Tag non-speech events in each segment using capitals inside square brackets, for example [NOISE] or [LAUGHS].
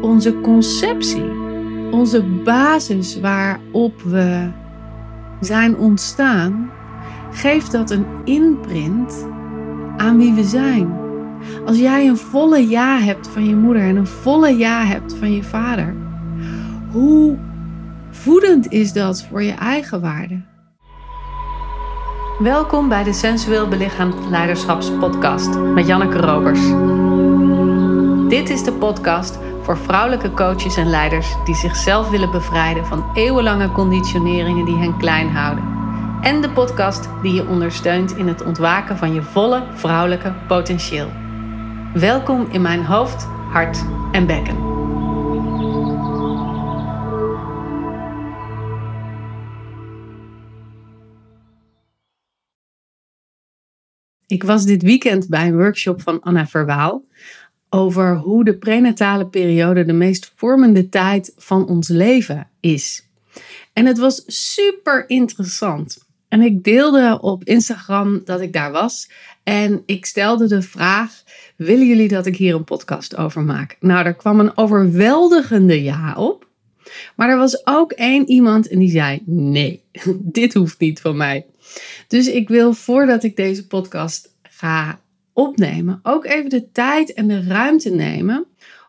onze conceptie, onze basis waarop we zijn ontstaan, geeft dat een imprint aan wie we zijn. Als jij een volle ja hebt van je moeder en een volle ja hebt van je vader, hoe voedend is dat voor je eigen waarde? Welkom bij de Sensueel Belichaamd Leiderschapspodcast met Janneke Robers. Dit is de podcast voor vrouwelijke coaches en leiders die zichzelf willen bevrijden van eeuwenlange conditioneringen die hen klein houden. En de podcast die je ondersteunt in het ontwaken van je volle vrouwelijke potentieel. Welkom in mijn hoofd, hart en bekken. Ik was dit weekend bij een workshop van Anna Verwaal over hoe de prenatale periode de meest vormende tijd van ons leven is. En het was super interessant. En ik deelde op Instagram dat ik daar was. En ik stelde de vraag: willen jullie dat ik hier een podcast over maak? Nou, er kwam een overweldigende ja op. Maar er was ook één iemand en die zei: nee, [LAUGHS] dit hoeft niet van mij. Dus ik wil voordat ik deze podcast ga opnemen, ook even de tijd en de ruimte nemen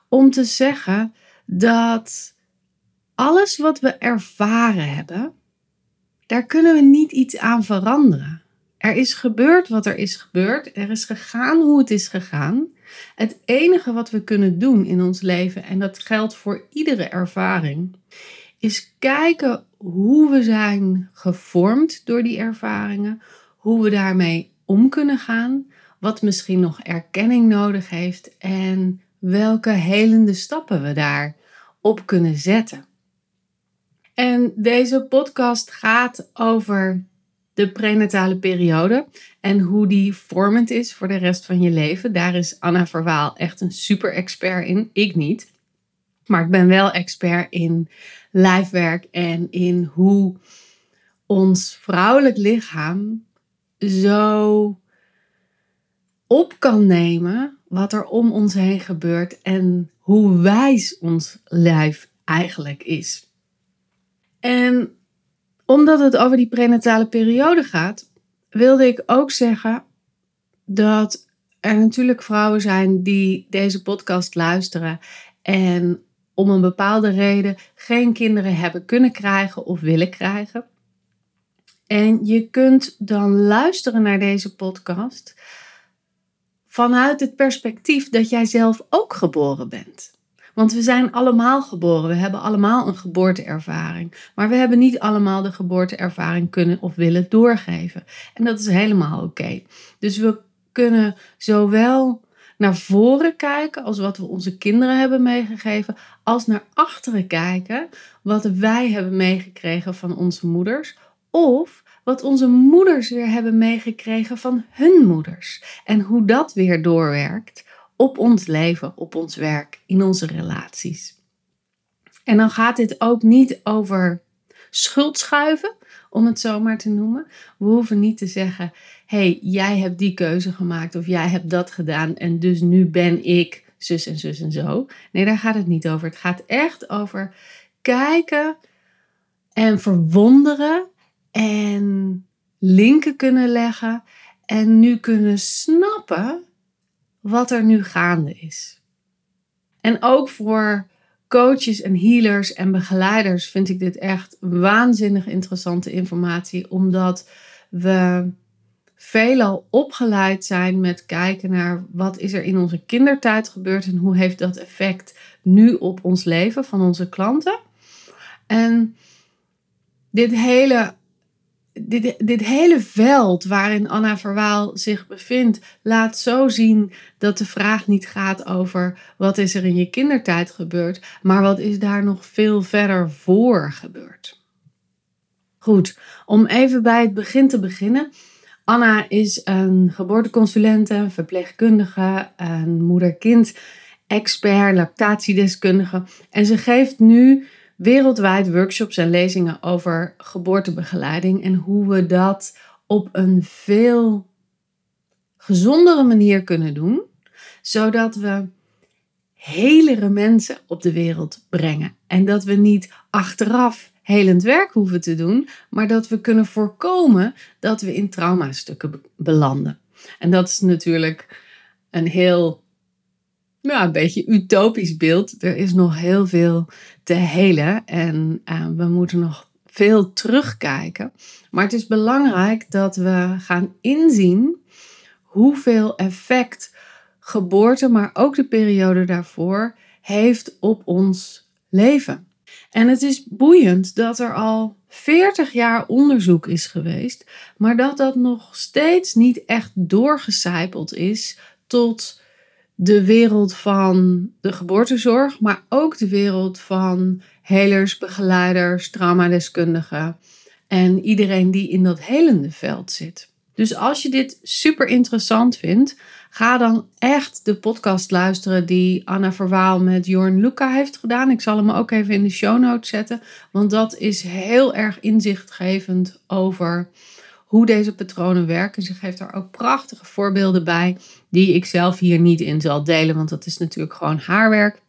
om te zeggen dat alles wat we ervaren hebben, daar kunnen we niet iets aan veranderen. Er is gebeurd wat er is gebeurd. Er is gegaan hoe het is gegaan. Het enige wat we kunnen doen in ons leven, en dat geldt voor iedere ervaring, is kijken hoe we zijn gevormd door die ervaringen, hoe we daarmee om kunnen gaan, wat misschien nog erkenning nodig heeft en welke helende stappen we daar op kunnen zetten. En deze podcast gaat over de prenatale periode en hoe die vormend is voor de rest van je leven. Daar is Anna Verwaal echt een super expert in, ik niet. Maar ik ben wel expert in lijfwerk en in hoe ons vrouwelijk lichaam zo op kan nemen wat er om ons heen gebeurt en hoe wijs ons lijf eigenlijk is. En omdat het over die prenatale periode gaat, wilde ik ook zeggen dat er natuurlijk vrouwen zijn die deze podcast luisteren en om een bepaalde reden geen kinderen hebben kunnen krijgen of willen krijgen. En je kunt dan luisteren naar deze podcast vanuit het perspectief dat jij zelf ook geboren bent. Want we zijn allemaal geboren, we hebben allemaal een geboorteervaring, maar we hebben niet allemaal de geboorteervaring kunnen of willen doorgeven. En dat is helemaal oké. Dus we kunnen zowel naar voren kijken als wat we onze kinderen hebben meegegeven, als naar achteren kijken wat wij hebben meegekregen van onze moeders. Of wat onze moeders weer hebben meegekregen van hun moeders. En hoe dat weer doorwerkt op ons leven, op ons werk, in onze relaties. En dan gaat dit ook niet over schuldschuiven, om het zo maar te noemen. We hoeven niet te zeggen: hey, jij hebt die keuze gemaakt of jij hebt dat gedaan en dus nu ben ik zus en zus en zo. Nee, daar gaat het niet over. Het gaat echt over kijken en verwonderen en linken kunnen leggen en nu kunnen snappen wat er nu gaande is. En ook voor coaches en healers en begeleiders vind ik dit echt waanzinnig interessante informatie, omdat we veelal opgeleid zijn met kijken naar wat is er in onze kindertijd gebeurd en hoe heeft dat effect nu op ons leven van onze klanten. En dit hele dit, dit hele veld waarin Anna Verwaal zich bevindt, laat zo zien dat de vraag niet gaat over wat is er in je kindertijd gebeurd, maar wat is daar nog veel verder voor gebeurd. Goed, om even bij het begin te beginnen. Anna is een geboorteconsulente, verpleegkundige, een moeder-kind expert, lactatiedeskundige en ze geeft nu wereldwijd workshops en lezingen over geboortebegeleiding en hoe we dat op een veel gezondere manier kunnen doen, zodat we helere mensen op de wereld brengen. En dat we niet achteraf helend werk hoeven te doen, maar dat we kunnen voorkomen dat we in traumastukken belanden. En dat is natuurlijk een heel, nou, een beetje utopisch beeld. Er is nog heel veel te helen en uh, we moeten nog veel terugkijken. Maar het is belangrijk dat we gaan inzien hoeveel effect geboorte, maar ook de periode daarvoor, heeft op ons leven. En het is boeiend dat er al 40 jaar onderzoek is geweest, maar dat dat nog steeds niet echt doorgecijpeld is tot de wereld van de geboortezorg, maar ook de wereld van helers, begeleiders, traumadeskundigen en iedereen die in dat helende veld zit. Dus als je dit super interessant vindt, ga dan echt de podcast luisteren die Anna Verwaal met Jorn Luca heeft gedaan. Ik zal hem ook even in de show notes zetten, want dat is heel erg inzichtgevend over hoe deze patronen werken. Ze geeft daar ook prachtige voorbeelden bij, die ik zelf hier niet in zal delen, want dat is natuurlijk gewoon haar werk.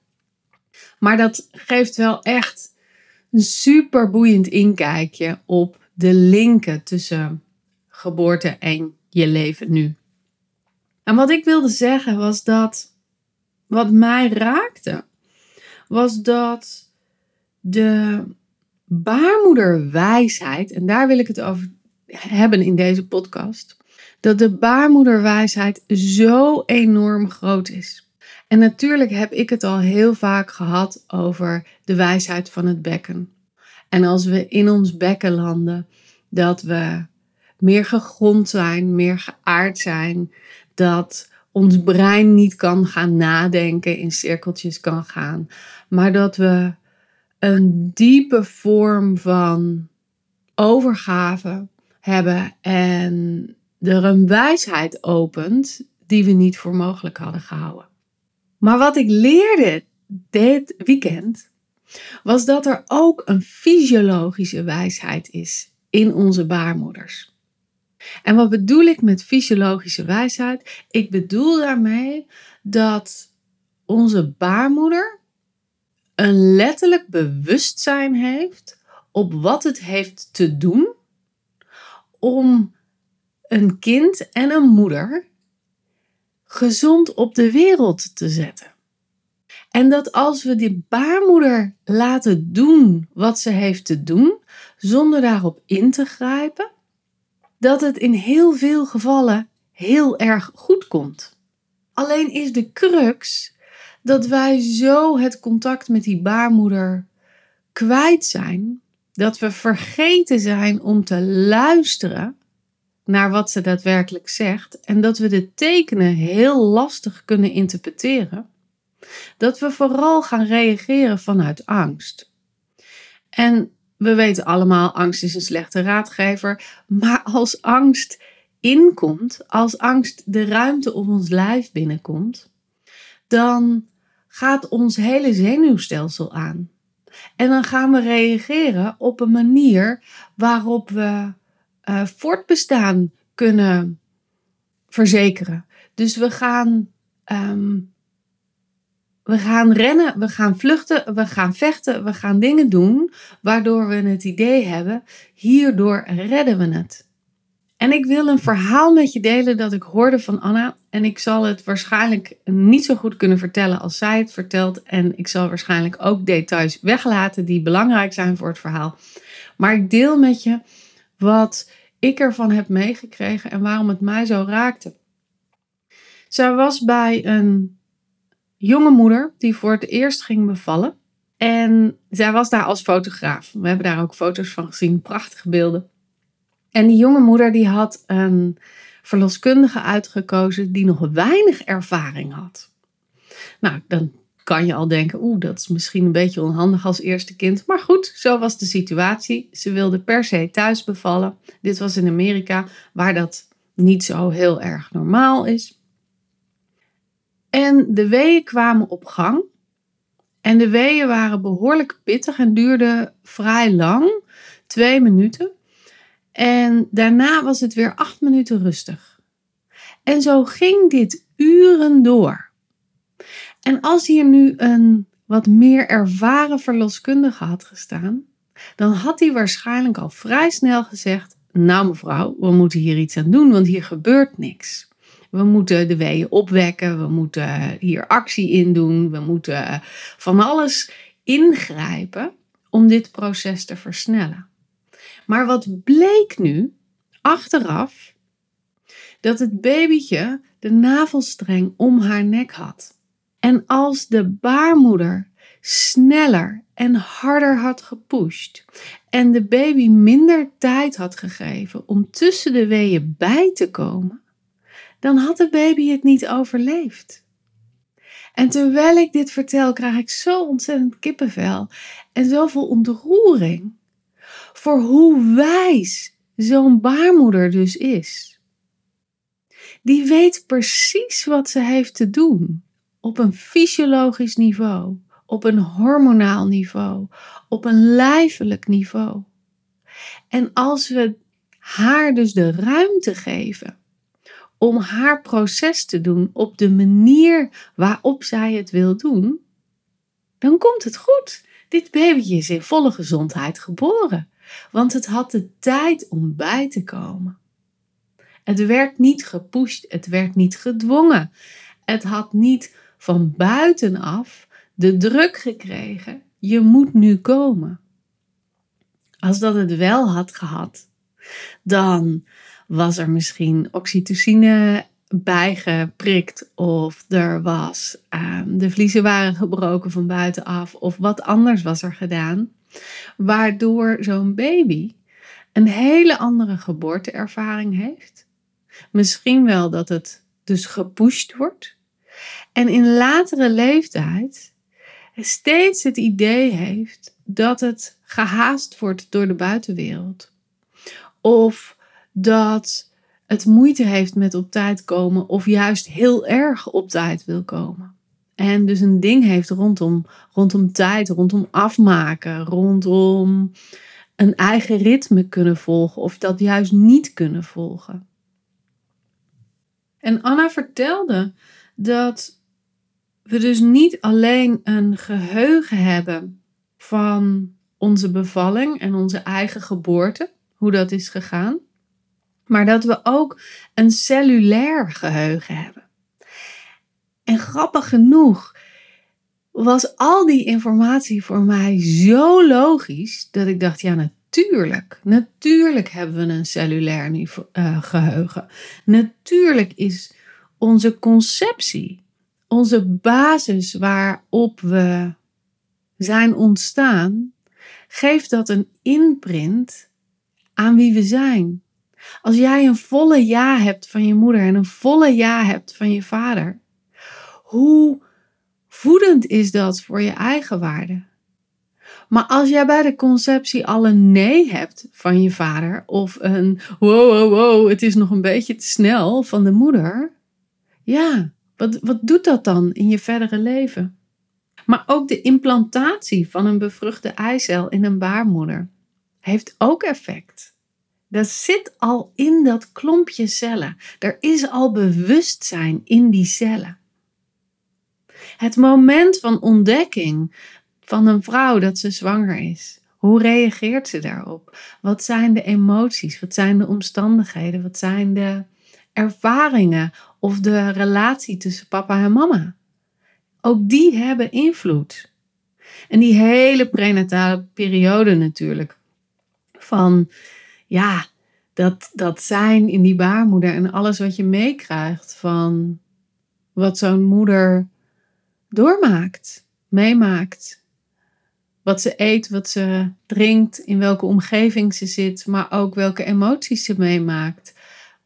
Maar dat geeft wel echt een super boeiend inkijkje op de linken tussen geboorte en je leven nu. En wat ik wilde zeggen was dat wat mij raakte, was dat de baarmoederwijsheid, en daar wil ik het over hebben in deze podcast, dat de baarmoederwijsheid zo enorm groot is. En natuurlijk heb ik het al heel vaak gehad over de wijsheid van het bekken. En als we in ons bekken landen, dat we meer gegrond zijn, meer geaard zijn, dat ons brein niet kan gaan nadenken, in cirkeltjes kan gaan, maar dat we een diepe vorm van overgave hebben en er een wijsheid opent die we niet voor mogelijk hadden gehouden. Maar wat ik leerde dit weekend was dat er ook een fysiologische wijsheid is in onze baarmoeders. En wat bedoel ik met fysiologische wijsheid? Ik bedoel daarmee dat onze baarmoeder een letterlijk bewustzijn heeft op wat het heeft te doen om een kind en een moeder gezond op de wereld te zetten. En dat als we die baarmoeder laten doen wat ze heeft te doen, zonder daarop in te grijpen, dat het in heel veel gevallen heel erg goed komt. Alleen is de crux dat wij zo het contact met die baarmoeder kwijt zijn, dat we vergeten zijn om te luisteren naar wat ze daadwerkelijk zegt en dat we de tekenen heel lastig kunnen interpreteren, dat we vooral gaan reageren vanuit angst. En we weten allemaal, angst is een slechte raadgever. Maar als angst inkomt, als angst de ruimte om ons lijf binnenkomt, dan gaat ons hele zenuwstelsel aan. En dan gaan we reageren op een manier waarop we uh, voortbestaan kunnen verzekeren. Dus we gaan ehm, we gaan rennen, we gaan vluchten, we gaan vechten, we gaan dingen doen waardoor we het idee hebben, hierdoor redden we het. En ik wil een verhaal met je delen dat ik hoorde van Anna. En ik zal het waarschijnlijk niet zo goed kunnen vertellen als zij het vertelt. En ik zal waarschijnlijk ook details weglaten die belangrijk zijn voor het verhaal. Maar ik deel met je wat ik ervan heb meegekregen en waarom het mij zo raakte. Zij was bij een jonge moeder die voor het eerst ging bevallen. En zij was daar als fotograaf. We hebben daar ook foto's van gezien, prachtige beelden. En die jonge moeder die had een verloskundige uitgekozen die nog weinig ervaring had. Nou, dan kan je al denken, oeh, dat is misschien een beetje onhandig als eerste kind. Maar goed, zo was de situatie. Ze wilde per se thuis bevallen. Dit was in Amerika, waar dat niet zo heel erg normaal is. En de weeën kwamen op gang. En de weeën waren behoorlijk pittig en duurden vrij lang, twee minuten. En daarna was het weer acht minuten rustig. En zo ging dit uren door. En als hier nu een wat meer ervaren verloskundige had gestaan, dan had hij waarschijnlijk al vrij snel gezegd: Nou, mevrouw, we moeten hier iets aan doen, want hier gebeurt niks. We moeten de weeën opwekken, we moeten hier actie in doen, we moeten van alles ingrijpen om dit proces te versnellen. Maar wat bleek nu, achteraf, dat het babytje de navelstreng om haar nek had. En als de baarmoeder sneller en harder had gepusht en de baby minder tijd had gegeven om tussen de weeën bij te komen, dan had de baby het niet overleefd. En terwijl ik dit vertel, krijg ik zo ontzettend kippenvel en zoveel ontroering voor hoe wijs zo'n baarmoeder dus is. Die weet precies wat ze heeft te doen op een fysiologisch niveau, op een hormonaal niveau, op een lijfelijk niveau. En als we haar dus de ruimte geven om haar proces te doen op de manier waarop zij het wil doen, dan komt het goed. Dit babytje is in volle gezondheid geboren, want het had de tijd om bij te komen. Het werd niet gepusht, het werd niet gedwongen. Het had niet van buitenaf de druk gekregen: je moet nu komen. Als dat het wel had gehad, dan was er misschien oxytocine bijgeprikt of er was um, de vliezen waren gebroken van buitenaf of wat anders was er gedaan, waardoor zo'n baby een hele andere geboorteervaring heeft. Misschien wel dat het dus gepusht wordt en in latere leeftijd steeds het idee heeft dat het gehaast wordt door de buitenwereld. Of dat het moeite heeft met op tijd komen of juist heel erg op tijd wil komen. En dus een ding heeft rondom, rondom tijd, rondom afmaken, rondom een eigen ritme kunnen volgen of dat juist niet kunnen volgen. En Anna vertelde dat we dus niet alleen een geheugen hebben van onze bevalling en onze eigen geboorte, hoe dat is gegaan, maar dat we ook een cellulair geheugen hebben. En grappig genoeg was al die informatie voor mij zo logisch dat ik dacht, ja natuurlijk, natuurlijk hebben we een cellulair uh, geheugen. Natuurlijk is onze conceptie, onze basis waarop we zijn ontstaan, geeft dat een imprint aan wie we zijn. Als jij een volle ja hebt van je moeder en een volle ja hebt van je vader, hoe voedend is dat voor je eigen waarde? Maar als jij bij de conceptie al een nee hebt van je vader of een wow, wow, wow, het is nog een beetje te snel van de moeder, ja, wat, wat doet dat dan in je verdere leven? Maar ook de implantatie van een bevruchte eicel in een baarmoeder heeft ook effect. Dat zit al in dat klompje cellen. Er is al bewustzijn in die cellen. Het moment van ontdekking van een vrouw dat ze zwanger is. Hoe reageert ze daarop? Wat zijn de emoties? Wat zijn de omstandigheden? Wat zijn de ervaringen of de relatie tussen papa en mama? Ook die hebben invloed. En die hele prenatale periode natuurlijk. Van ja, dat, dat zijn in die baarmoeder en alles wat je meekrijgt van wat zo'n moeder doormaakt, meemaakt. Wat ze eet, wat ze drinkt, in welke omgeving ze zit, maar ook welke emoties ze meemaakt.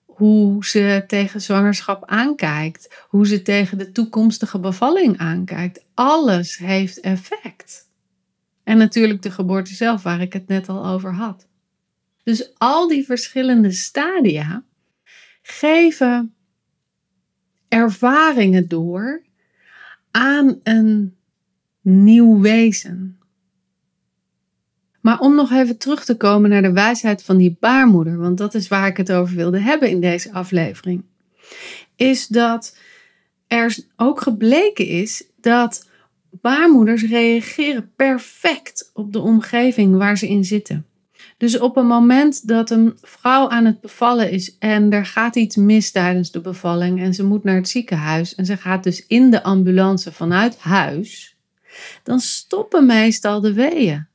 Hoe ze tegen zwangerschap aankijkt, hoe ze tegen de toekomstige bevalling aankijkt. Alles heeft effect. En natuurlijk de geboorte zelf, waar ik het net al over had. Dus al die verschillende stadia geven ervaringen door aan een nieuw wezen. Maar om nog even terug te komen naar de wijsheid van die baarmoeder, want dat is waar ik het over wilde hebben in deze aflevering, is dat er ook gebleken is dat baarmoeders reageren perfect op de omgeving waar ze in zitten. Dus op een moment dat een vrouw aan het bevallen is en er gaat iets mis tijdens de bevalling en ze moet naar het ziekenhuis en ze gaat dus in de ambulance vanuit huis, dan stoppen meestal de weeën.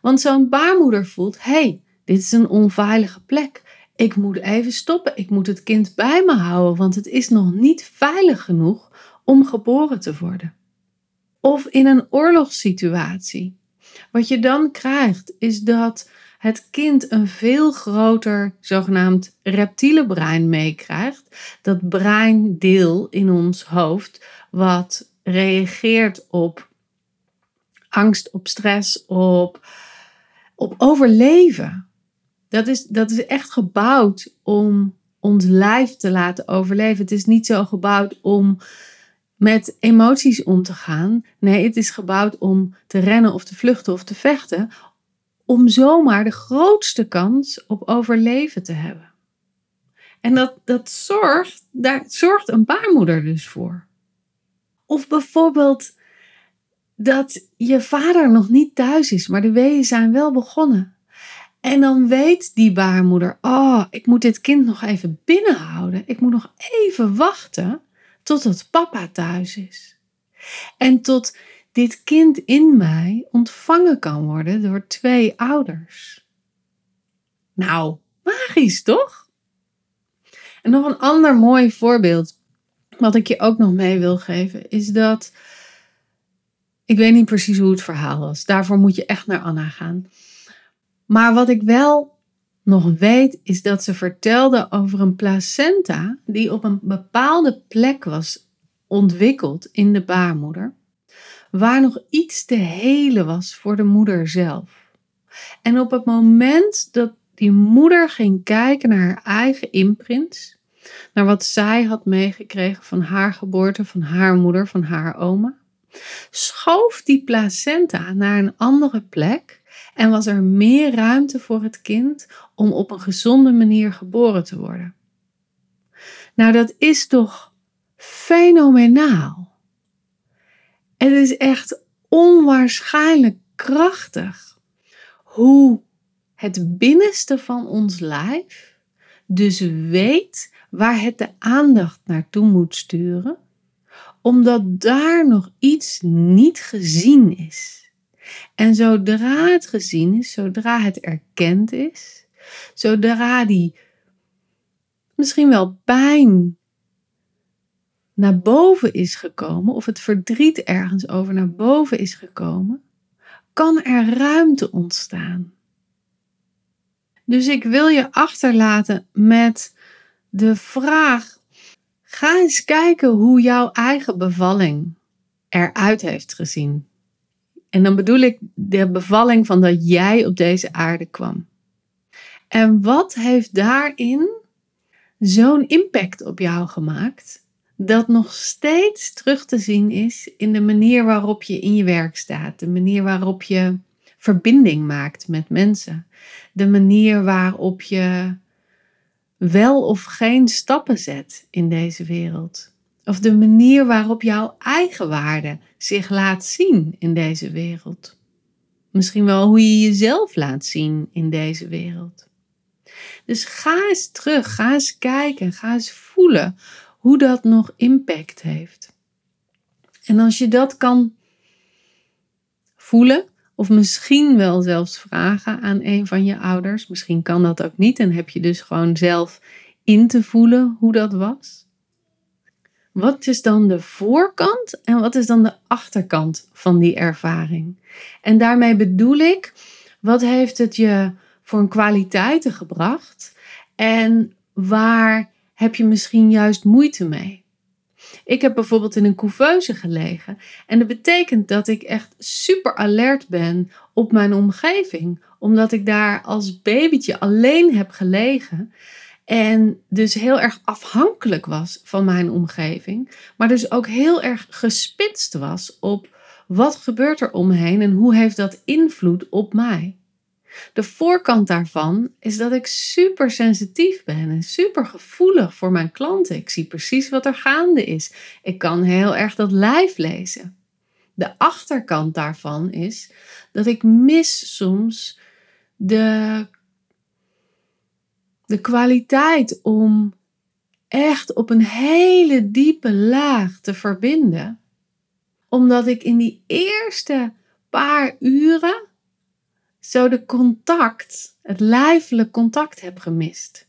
Want zo'n baarmoeder voelt: hé, hey, dit is een onveilige plek. Ik moet even stoppen. Ik moet het kind bij me houden, want het is nog niet veilig genoeg om geboren te worden. Of in een oorlogssituatie. Wat je dan krijgt is dat het kind een veel groter zogenaamd reptiele brein meekrijgt. Dat breindeel in ons hoofd wat reageert op angst, op stress, op, op overleven. Dat is, dat is echt gebouwd om ons lijf te laten overleven. Het is niet zo gebouwd om met emoties om te gaan. Nee, het is gebouwd om te rennen of te vluchten of te vechten. Om zomaar de grootste kans op overleven te hebben. En dat, dat zorgt, daar zorgt een baarmoeder dus voor. Of bijvoorbeeld dat je vader nog niet thuis is, maar de weeën zijn wel begonnen. En dan weet die baarmoeder, oh, ik moet dit kind nog even binnenhouden. Ik moet nog even wachten totdat papa thuis is. En tot dit kind in mij ontvangen kan worden door twee ouders. Nou, magisch toch? En nog een ander mooi voorbeeld, wat ik je ook nog mee wil geven, is dat. Ik weet niet precies hoe het verhaal was. Daarvoor moet je echt naar Anna gaan. Maar wat ik wel nog weet, is dat ze vertelde over een placenta die op een bepaalde plek was ontwikkeld in de baarmoeder, waar nog iets te helen was voor de moeder zelf. En op het moment dat die moeder ging kijken naar haar eigen imprints, naar wat zij had meegekregen van haar geboorte, van haar moeder, van haar oma, schoof die placenta naar een andere plek en was er meer ruimte voor het kind om op een gezonde manier geboren te worden. Nou, dat is toch fenomenaal. Het is echt onwaarschijnlijk krachtig hoe het binnenste van ons lijf dus weet waar het de aandacht naartoe moet sturen, omdat daar nog iets niet gezien is. En zodra het gezien is, zodra het erkend is, zodra die misschien wel pijn naar boven is gekomen, of het verdriet ergens over naar boven is gekomen, kan er ruimte ontstaan. Dus ik wil je achterlaten met de vraag: ga eens kijken hoe jouw eigen bevalling eruit heeft gezien. En dan bedoel ik de bevalling van dat jij op deze aarde kwam. En wat heeft daarin zo'n impact op jou gemaakt, dat nog steeds terug te zien is in de manier waarop je in je werk staat, de manier waarop je verbinding maakt met mensen, de manier waarop je wel of geen stappen zet in deze wereld. Of de manier waarop jouw eigen waarde zich laat zien in deze wereld. Misschien wel hoe je jezelf laat zien in deze wereld. Dus ga eens terug, ga eens kijken, ga eens voelen hoe dat nog impact heeft. En als je dat kan voelen, of misschien wel zelfs vragen aan een van je ouders, misschien kan dat ook niet en heb je dus gewoon zelf in te voelen hoe dat was wat is dan de voorkant en wat is dan de achterkant van die ervaring? En daarmee bedoel ik, wat heeft het je voor een kwaliteiten gebracht en waar heb je misschien juist moeite mee? Ik heb bijvoorbeeld in een couveuse gelegen en dat betekent dat ik echt super alert ben op mijn omgeving, omdat ik daar als babytje alleen heb gelegen en dus heel erg afhankelijk was van mijn omgeving. Maar dus ook heel erg gespitst was op wat gebeurt er omheen en hoe heeft dat invloed op mij. De voorkant daarvan is dat ik super sensitief ben en super gevoelig voor mijn klanten. Ik zie precies wat er gaande is. Ik kan heel erg dat lijf lezen. de achterkant daarvan is dat ik mis soms de, de kwaliteit om echt op een hele diepe laag te verbinden. Omdat ik in die eerste paar uren zo de contact, het lijfelijk contact heb gemist.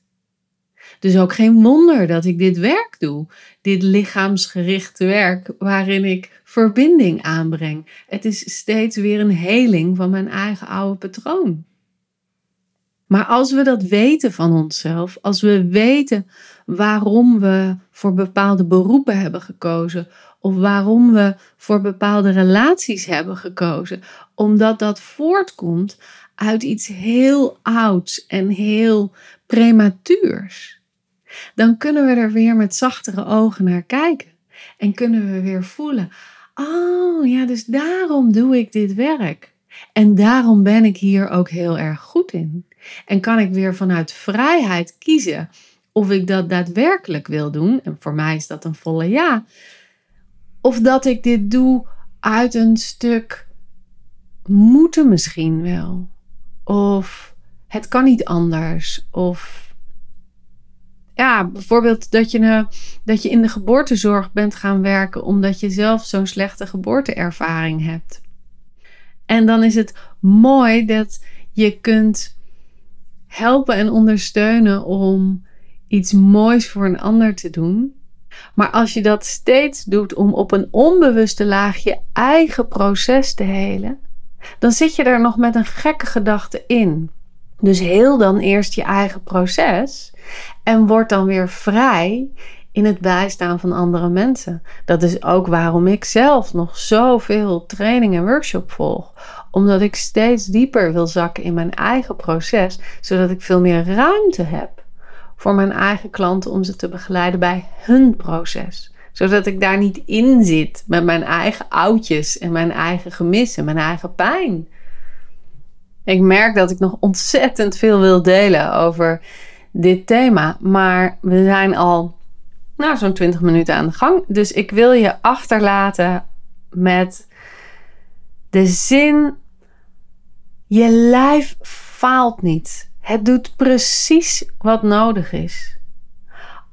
Dus ook geen wonder dat ik dit werk doe, dit lichaamsgerichte werk waarin ik verbinding aanbreng. Het is steeds weer een heling van mijn eigen oude patroon. Maar als we dat weten van onszelf, als we weten waarom we voor bepaalde beroepen hebben gekozen, of waarom we voor bepaalde relaties hebben gekozen, omdat dat voortkomt uit iets heel ouds en heel prematuurs, dan kunnen we er weer met zachtere ogen naar kijken en kunnen we weer voelen: oh ja, dus daarom doe ik dit werk. En daarom ben ik hier ook heel erg goed in. En kan ik weer vanuit vrijheid kiezen of ik dat daadwerkelijk wil doen. En voor mij is dat een volle ja. Of dat ik dit doe uit een stuk moeten misschien wel. Of het kan niet anders. Of ja, bijvoorbeeld dat je, dat je in de geboortezorg bent gaan werken omdat je zelf zo'n slechte geboorteervaring hebt. En dan is het mooi dat je kunt helpen en ondersteunen om iets moois voor een ander te doen. Maar als je dat steeds doet om op een onbewuste laag je eigen proces te helen, dan zit je er nog met een gekke gedachte in. Dus heel dan eerst je eigen proces en word dan weer vrij in het bijstaan van andere mensen. Dat is ook waarom ik zelf nog zoveel training en workshop volg. Omdat ik steeds dieper wil zakken in mijn eigen proces, zodat ik veel meer ruimte heb voor mijn eigen klanten om ze te begeleiden bij hun proces zodat ik daar niet in zit met mijn eigen oudjes en mijn eigen gemis en mijn eigen pijn. Ik merk dat ik nog ontzettend veel wil delen over dit thema, maar we zijn al nou, zo'n 20 minuten aan de gang. Dus ik wil je achterlaten met de zin: je lijf faalt niet. Het doet precies wat nodig is.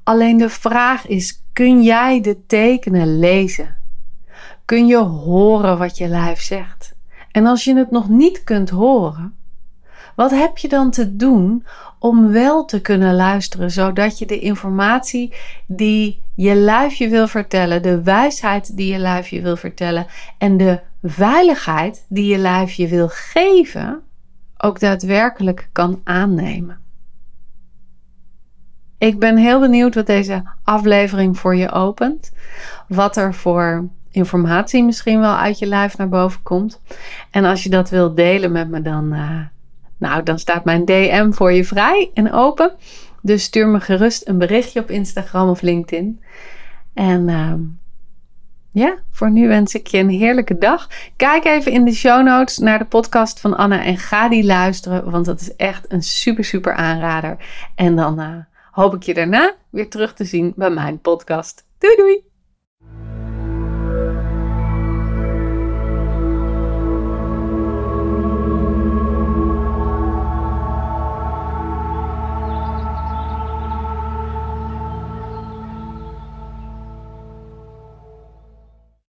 Alleen de vraag is: kun jij de tekenen lezen? Kun je horen wat je lijf zegt? En als je het nog niet kunt horen, wat heb je dan te doen om wel te kunnen luisteren, zodat je de informatie die je lijf je wil vertellen, de wijsheid die je lijf je wil vertellen en de veiligheid die je lijf je wil geven, ook daadwerkelijk kan aannemen. Ik ben heel benieuwd wat deze aflevering voor je opent. Wat er voor informatie misschien wel uit je lijf naar boven komt. En als je dat wilt delen met me, dan, uh, nou, dan staat mijn DM voor je vrij en open. Dus stuur me gerust een berichtje op Instagram of LinkedIn. En uh, ja, voor nu wens ik je een heerlijke dag. Kijk even in de show notes naar de podcast van Anna en ga die luisteren, want dat is echt een super, super aanrader. En dan uh, hoop ik je daarna weer terug te zien bij mijn podcast. Doei doei!